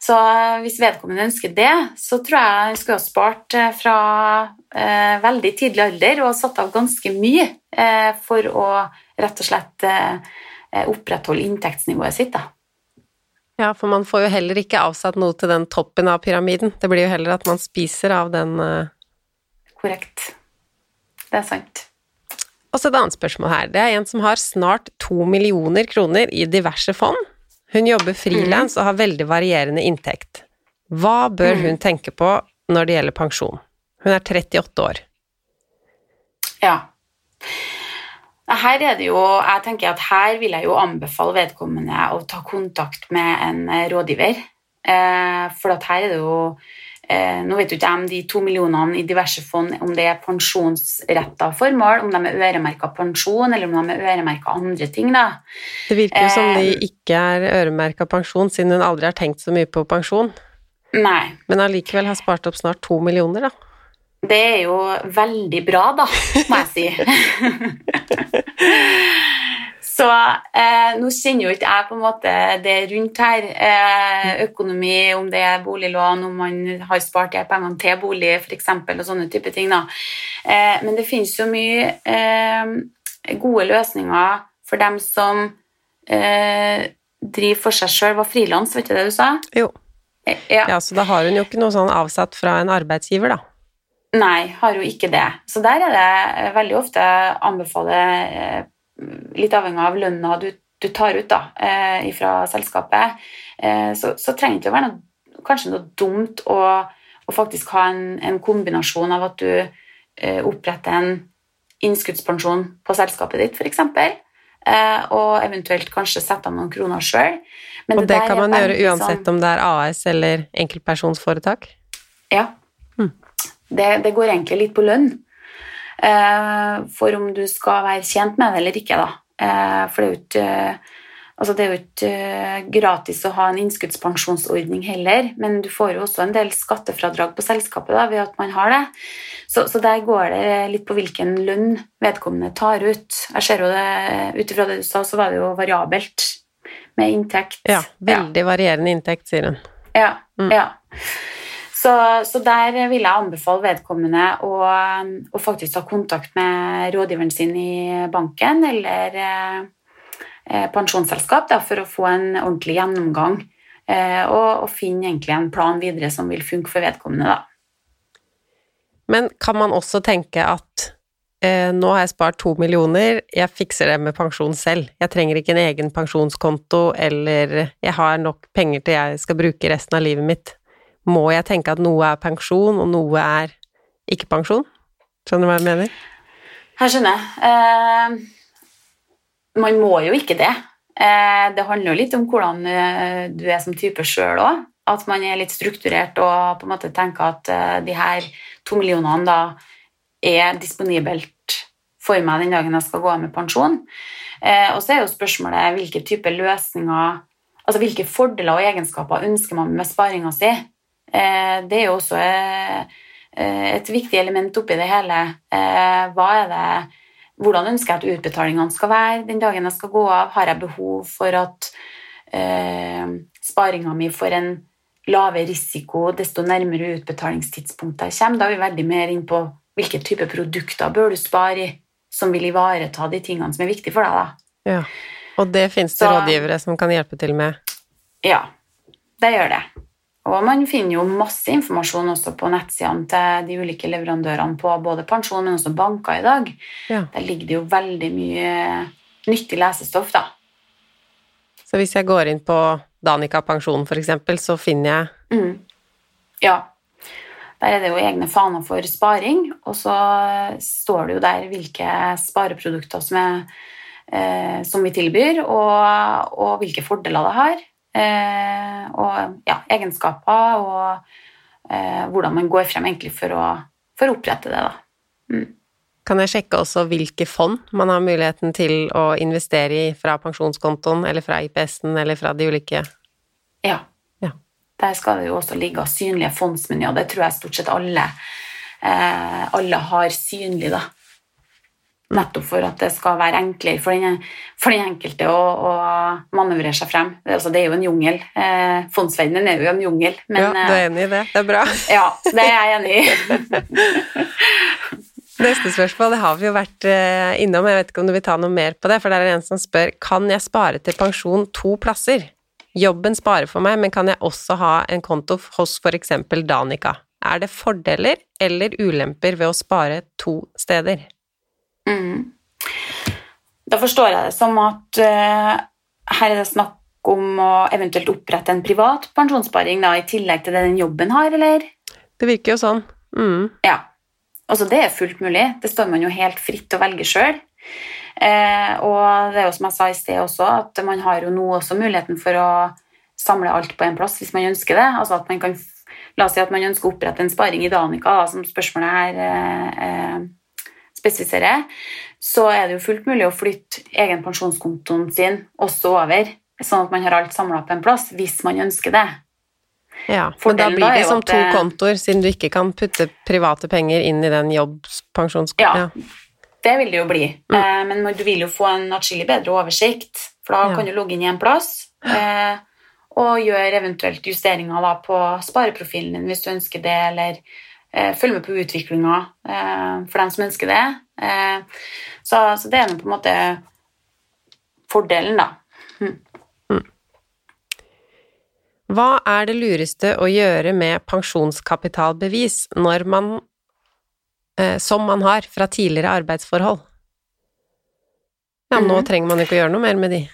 Så eh, hvis vedkommende ønsker det, så tror jeg han skulle ha spart eh, fra eh, veldig tidlig alder og satt av ganske mye eh, for å rett og slett opprettholde inntektsnivået sitt. Da. Ja, for man får jo heller ikke avsatt noe til den toppen av pyramiden. Det blir jo heller at man spiser av den eh, Korrekt. Det er sant. Og så et annet spørsmål her. Det er en som har snart to millioner kroner i diverse fond. Hun jobber frilans og har veldig varierende inntekt. Hva bør hun tenke på når det gjelder pensjon? Hun er 38 år. Ja. Her er det jo, jeg tenker at her vil jeg jo anbefale vedkommende å ta kontakt med en eh, rådgiver. Eh, For at her er det jo eh, Nå vet jo ikke jeg om de to millionene i diverse fond om det er pensjonsretta formål, om de er øremerka pensjon, eller om de er øremerka andre ting. da. Det virker jo som de ikke er øremerka pensjon, siden hun aldri har tenkt så mye på pensjon. Nei. Men allikevel har spart opp snart to millioner, da. Det er jo veldig bra, da, må jeg si. Så eh, nå kjenner jo ikke jeg på en måte det rundt her. Eh, økonomi, om det er boliglån, om man har spart de pengene til bolig f.eks., og sånne type ting. da. Eh, men det finnes jo mye eh, gode løsninger for dem som eh, driver for seg sjøl. Var frilans, vet du det du sa? Jo. Eh, Ja. Ja, så da har hun jo ikke noe sånn avsatt fra en arbeidsgiver, da. Nei, har jo ikke det. Så der er det eh, veldig ofte anbefaler eh, Litt avhengig av lønna du, du tar ut da, eh, fra selskapet, så, så trenger det ikke å være noe, kanskje noe dumt å, å faktisk ha en, en kombinasjon av at du oppretter en innskuddspensjon på selskapet ditt, f.eks., og eventuelt kanskje sette av noen kroner sjøl. Og det kan man gjøre uansett om det er AS eller enkeltpersonsforetak. Ja. Det, det går egentlig litt på lønn. Eh, for om du skal være tjent med det eller ikke, da. Eh, for det er jo ikke Altså, det er jo ikke eh, gratis å ha en innskuddspensjonsordning heller, men du får jo også en del skattefradrag på selskapet da, ved at man har det. Så, så der går det litt på hvilken lønn vedkommende tar ut. Jeg ser jo det, Ut ifra det du sa, så var det jo variabelt med inntekt. Ja, veldig varierende inntekt, sier hun. Ja, Mm. ja. Så, så der vil jeg anbefale vedkommende å, å faktisk ta kontakt med rådgiveren sin i banken eller eh, pensjonsselskap da, for å få en ordentlig gjennomgang eh, og, og finne egentlig en plan videre som vil funke for vedkommende. Da. Men kan man også tenke at eh, nå har jeg spart to millioner, jeg fikser det med pensjon selv. Jeg trenger ikke en egen pensjonskonto, eller jeg har nok penger til jeg skal bruke resten av livet mitt. Må jeg tenke at noe er pensjon, og noe er ikke pensjon? Skjønner du hva jeg mener? Her skjønner jeg. Eh, man må jo ikke det. Eh, det handler jo litt om hvordan eh, du er som type sjøl òg. At man er litt strukturert og på en måte tenker at eh, de her to millionene da er disponibelt for meg den dagen jeg skal gå av med pensjon. Eh, og så er jo spørsmålet hvilke type løsninger Altså hvilke fordeler og egenskaper ønsker man med sparinga si. Eh, det er jo også eh, et viktig element oppi det hele. Eh, hva er det hvordan ønsker jeg at utbetalingene skal være den dagen jeg skal gå av? Har jeg behov for at eh, sparinga mi får en lavere risiko desto nærmere utbetalingstidspunktet jeg kommer? Da er vi veldig mer inn på hvilke type produkter bør du spare i som vil ivareta de tingene som er viktige for deg. da. Ja. Og det finnes det Så- rådgivere som kan hjelpe til med. Ja, det gjør det. Og man finner jo masse informasjon også på nettsidene til de ulike leverandørene på både pensjon, men også banker i dag. Ja. Der ligger det jo veldig mye nyttig lesestoff, da. Så hvis jeg går inn på Danica pensjon, for eksempel, så finner jeg Mm. Ja. Der er det jo egne faner for sparing, og så står det jo der hvilke spareprodukter som, er, eh, som vi tilbyr, og, og hvilke fordeler det har. Eh, og ja, egenskaper, og eh, hvordan man går frem egentlig for å, for å opprette det. da. Kan jeg sjekke også hvilke fond man har muligheten til å investere i fra pensjonskontoen, eller fra IPS-en, eller fra de ulike Ja. Ja. Der skal det jo også ligge synlige fondsmenyer. Det tror jeg stort sett alle, eh, alle har synlig, da. Nettopp for at det skal være enklere for den, for den enkelte å, å manøvrere seg frem. Det, altså, det er jo en jungel. Eh, fondsverdenen er jo en jungel, men Ja, du er enig i det? Det er bra. eh, ja, det er jeg enig i. Neste spørsmål, det har vi jo vært eh, innom, jeg vet ikke om du vil ta noe mer på det, for det er en som spør, kan jeg spare til pensjon to plasser? Jobben sparer for meg, men kan jeg også ha en konto hos eksempel Danica? Er det fordeler eller ulemper ved å spare to steder? Mm. Da forstår jeg det som at uh, her er det snakk om å eventuelt opprette en privat pensjonssparing da, i tillegg til det den jobben har, eller? Det virker jo sånn. Mm. Ja. Altså, det er fullt mulig. Det står man jo helt fritt til å velge sjøl. Eh, og det er jo som jeg sa i sted også, at man har jo nå også muligheten for å samle alt på en plass hvis man ønsker det. Altså at man kan La oss si at man ønsker å opprette en sparing i Danica, da, som spørsmålet her eh, eh, spesifiserer. Så er det jo fullt mulig å flytte egen pensjonskontoen sin også over, sånn at man har alt samla på en plass, hvis man ønsker det. Ja, men da blir det som to det- kontoer, siden du ikke kan putte private penger inn i den jobbpensjonskontoen. Ja. Det vil det jo bli, mm. men du vil jo få en atskillig bedre oversikt, for da Ja. kan du logge inn i en plass eh, og gjøre eventuelt justeringer på spareprofilen din hvis du ønsker det, eller eh, følge med på utviklinga eh, for dem som ønsker det. Eh, så, så det er på en måte fordelen, da. Hva er det lureste å gjøre med pensjonskapitalbevis når man, eh, som man har fra tidligere arbeidsforhold? Ja, nå Mhm. trenger man ikke å gjøre noe mer med de.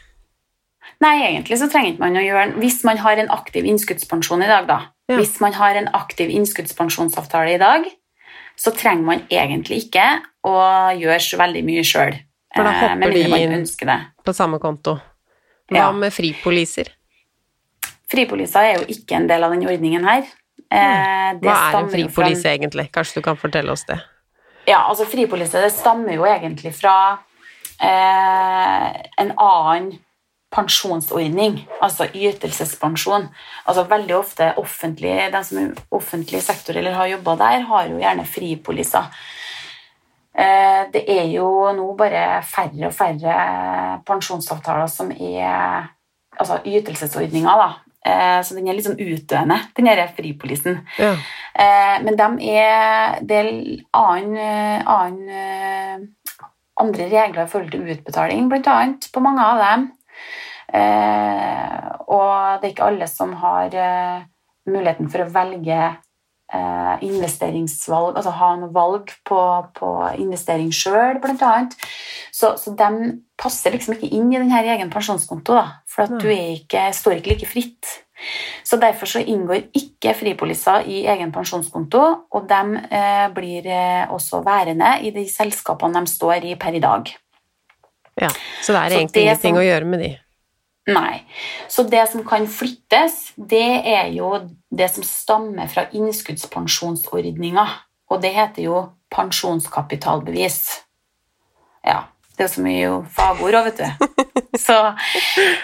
Nei, egentlig så trenger ikke man å gjøre Hvis man har en aktiv innskuddspensjon i dag, da. Ja. Hvis man har en aktiv innskuddspensjonsavtale i dag, så trenger man egentlig ikke å gjøre så veldig mye sjøl. For da hopper de inn. På samme konto. Hva Ja. med fripoliser? Fripoliser er jo ikke en del av denne ordningen her. Eh, det Hva er en fripolise fra- egentlig? Kanskje du kan fortelle oss det? Ja, altså fripolise det stammer jo egentlig fra eh, en annen pensjonsordning, altså ytelsespensjon. Altså veldig ofte offentlig, den som er offentlig sektor eller har jobba der, har jo gjerne fripoliser. Eh, det er jo nå bare færre og færre pensjonsavtaler som er altså ytelsesordninger, da. Eh, så den er litt sånn utdøende, den denne fripolisen. Ja. Eh, men de er Det er annen, annen, andre regler i forhold til utbetaling, annet, på mange av dem. Eh, og det er ikke alle som har eh, muligheten for å velge eh, investeringsvalg, altså ha noe valg på, på investering sjøl, annet. Så, så de passer liksom ikke inn i denne egen pensjonskonto, da, for at du er ikke, står ikke like fritt. Så Derfor så inngår ikke fripoliser i egen pensjonskonto, og de eh, blir også værende i de selskapene de står i per i dag. ja. Så det er egentlig det ingenting som- å gjøre med de. Nei. Så det som kan flyttes, det er jo det som stammer fra innskuddspensjonsordninga, og det heter jo pensjonskapitalbevis. Ja, det er så mye fagord òg, vet du. Så,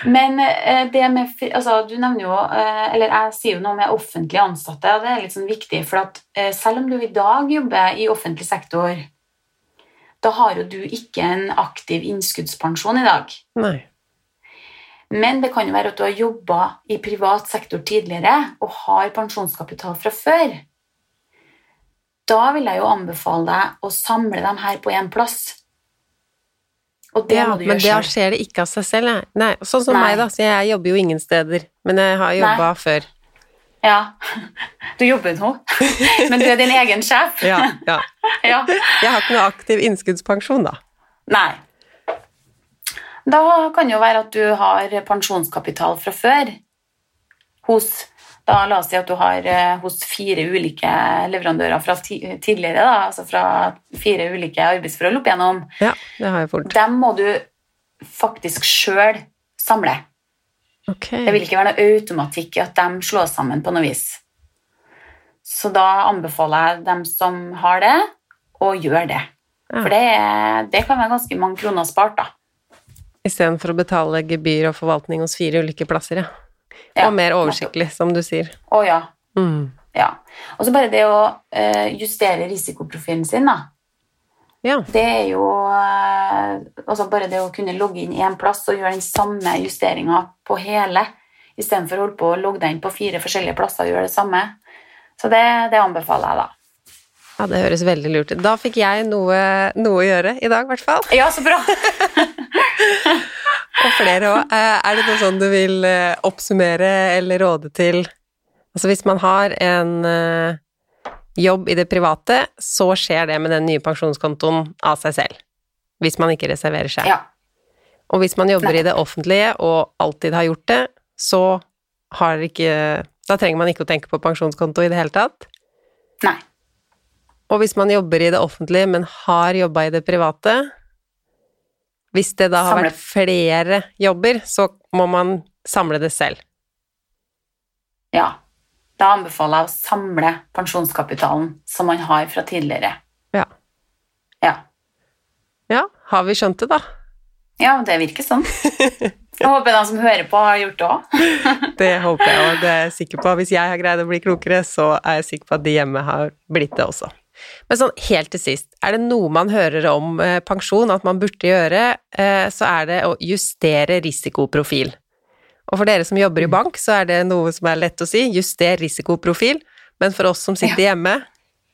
men eh, det med altså, Du nevner jo eh, Eller jeg sier jo noe med offentlig ansatte, og det er litt sånn viktig, for at eh, selv om du i dag jobber i offentlig sektor, da har jo du ikke en aktiv innskuddspensjon i dag. Nei. Men det kan jo være at du har jobba i privat sektor tidligere og har pensjonskapital fra før. Da vil jeg jo anbefale deg å samle dem her på én plass. Og det Ja, må du men det selv. skjer det ikke av seg selv. Nei. Nei. Sånn som Nei. meg, da. Så jeg jobber jo ingen steder. Men jeg har jobba før. Ja. Du jobber nå, men du er din egen sjef. Ja, ja. Ja. Jeg har ikke noe aktiv innskuddspensjon, da. Nei. Da kan det jo være at du har pensjonskapital fra før hos da La oss si at du har eh, hos fire ulike leverandører fra ti tidligere, da, altså fra fire ulike arbeidsforhold opp igjennom. Ja, det har jeg fort. Dem må du faktisk sjøl samle. Okay. Det vil ikke være noe automatikk i at de slås sammen på noe vis. Så da anbefaler jeg dem som har det, å gjøre det. Ja. For det, det kan være ganske mange kroner spart, da. Istedenfor å betale gebyr og forvaltning hos fire ulike plasser, ja. Ja, og mer oversiktlig, som du sier. Å ja. Mm. ja. Og så bare det å eh, justere risikoprofilen sin, da. Ja. Det er jo eh, altså bare det å kunne logge inn i en plass og gjøre den samme justeringa på hele, istedenfor å holde på å logge deg inn på fire forskjellige plasser og gjøre det samme. Så det, det anbefaler jeg, da. ja, det høres veldig lurt ut. Da fikk jeg noe, noe å gjøre i dag, i hvert fall. Ja, så bra! Og flere òg. Er det noe sånn du vil eh, oppsummere eller råde til Altså hvis man har en eh, jobb i det private, så skjer det med den nye pensjonskontoen av seg selv. Hvis man ikke reserverer seg. Ja. Og hvis man jobber i det offentlige og alltid har gjort det, så har ikke Da trenger man ikke å tenke på pensjonskonto i det hele tatt. Nei. Og hvis man jobber i det offentlige, men har jobba i det private Hvis det da har Samle. vært flere jobber, så må man samle det selv. Ja. da anbefaler jeg å samle pensjonskapitalen som man har fra tidligere. Ja. Ja, ja, har vi skjønt det, da? ja det virker sånn. Jeg håper de som hører på, har gjort det òg. Det håper jeg, og det er jeg sikker på. Hvis jeg har greid å bli klokere, så er jeg sikker på at de hjemme har blitt det også. Men sånn helt til sist, er det noe man hører om eh, pensjon at man burde gjøre, eh, så er det å justere risikoprofil. Og for dere som jobber i bank, så er det noe som er lett å si, juster risikoprofil. Men for oss som sitter hjemme,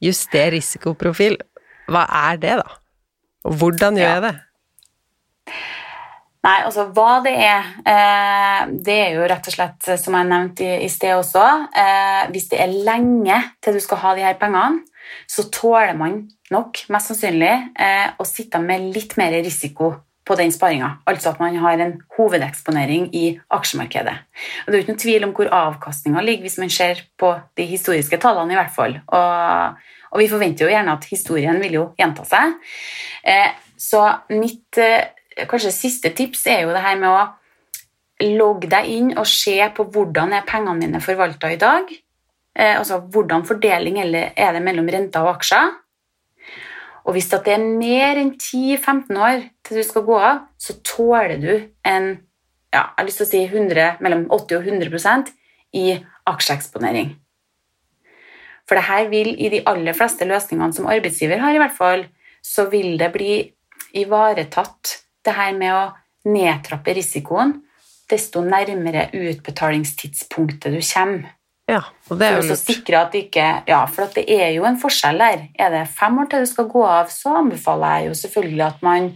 juster risikoprofil. Hva er det, da? Og hvordan gjør Ja. jeg det? Nei, altså hva det er eh, Det er jo rett og slett, som jeg nevnte i, i sted også eh, Hvis det er lenge til du skal ha de her pengene, så tåler man nok mest sannsynlig eh, å sitte med litt mer risiko på den sparinga. Altså at man har en hovedeksponering i aksjemarkedet. Og Det er jo ikke tvil om hvor avkastninga ligger, hvis man ser på de historiske tallene, i hvert fall. Og, og vi forventer jo gjerne at historien vil jo gjenta seg. Eh, så mitt eh, kanskje siste tips er jo det her med å logge deg inn og se på hvordan er pengene dine forvalta i dag. Eh, altså hvordan fordeling er det mellom renter og aksjer. Og hvis det er mer enn 10-15 år til du skal gå av, så tåler du en ja, jeg har lyst til å si 100, mellom 80 og 100% i aksjeeksponering. For det her vil i de aller fleste løsningene som arbeidsgiver har, i hvert fall, så vil det bli ivaretatt det her med å nedtrappe risikoen desto nærmere utbetalingstidspunktet du kommer. Ja, og det er jo lurt. sikre at ikke Ja, for at det er jo en forskjell der. Er det fem år til du skal gå av, så anbefaler jeg jo selvfølgelig at man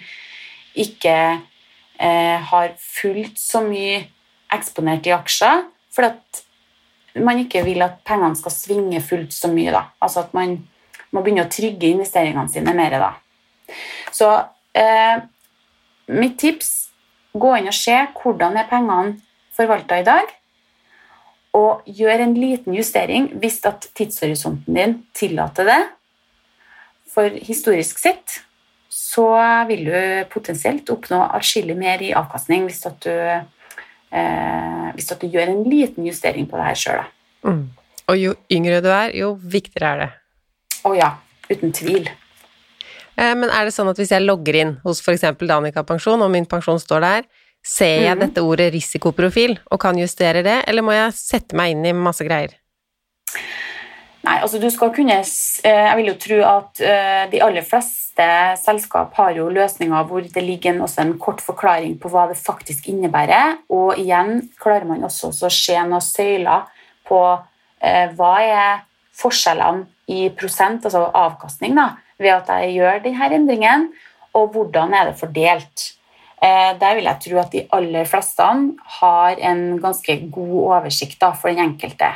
ikke eh, har fullt så mye eksponert i aksjer, for at man ikke vil at pengene skal svinge fullt så mye. da. Altså at man må begynne å trygge investeringene sine mer. da. Så eh, mitt tips gå inn og se hvordan er pengene forvalta i dag, og gjør en liten justering hvis at tidshorisonten din tillater det. For historisk sett så vil du potensielt oppnå atskillig mer i avkastning hvis at du, eh, hvis at du gjør en liten justering på det her sjøl. Mm. Og jo yngre du er, jo viktigere er det. Å ja, uten tvil. Eh, Men er det sånn at hvis jeg logger inn hos f.eks. Danica Pensjon, og min pensjon står der, ser jeg Mhm. dette ordet risikoprofil og kan justere det, eller må jeg sette meg inn i masse greier? Nei, altså du skal kunne eh, Jeg vil jo tro at eh, de aller fleste selskap har jo løsninger hvor det ligger en, også en kort forklaring på hva det faktisk innebærer, og igjen klarer man også å se noen søyler på eh, hva er forskjellene i prosent, altså avkastning, da, ved at jeg gjør denne endringen, og hvordan er det fordelt. Eh, Der vil jeg tro at de aller fleste har en ganske god oversikt da, for den enkelte.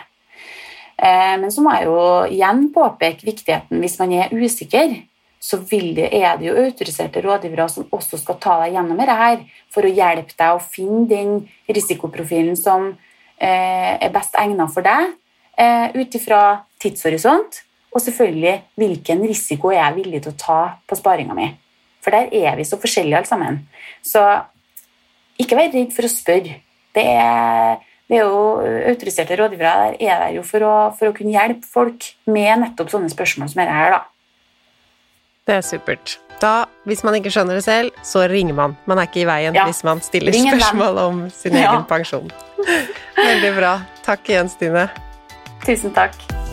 Eh, Men så må jeg jo igjen påpeke viktigheten hvis man er usikker. Så det, er det jo autoriserte rådgivere som også skal ta deg gjennom dette for å hjelpe deg å finne den risikoprofilen som eh, er best egnet for deg, ut ifra tidshorisont, og selvfølgelig hvilken risiko er jeg villig til å ta på sparinga mi. For der er vi så forskjellige alle sammen. Så ikke vær redd for å spørre. Det er, det er jo Autoriserte rådgivere der er der jo for å, for å kunne hjelpe folk med nettopp sånne spørsmål som dette her. da. Det er supert. Da, hvis man ikke skjønner det selv, så ringer man. Man er ikke i veien Ja. hvis man stiller spørsmål om sin Ja. egen pensjon. Veldig bra. Takk igjen, Stine. Tusen takk.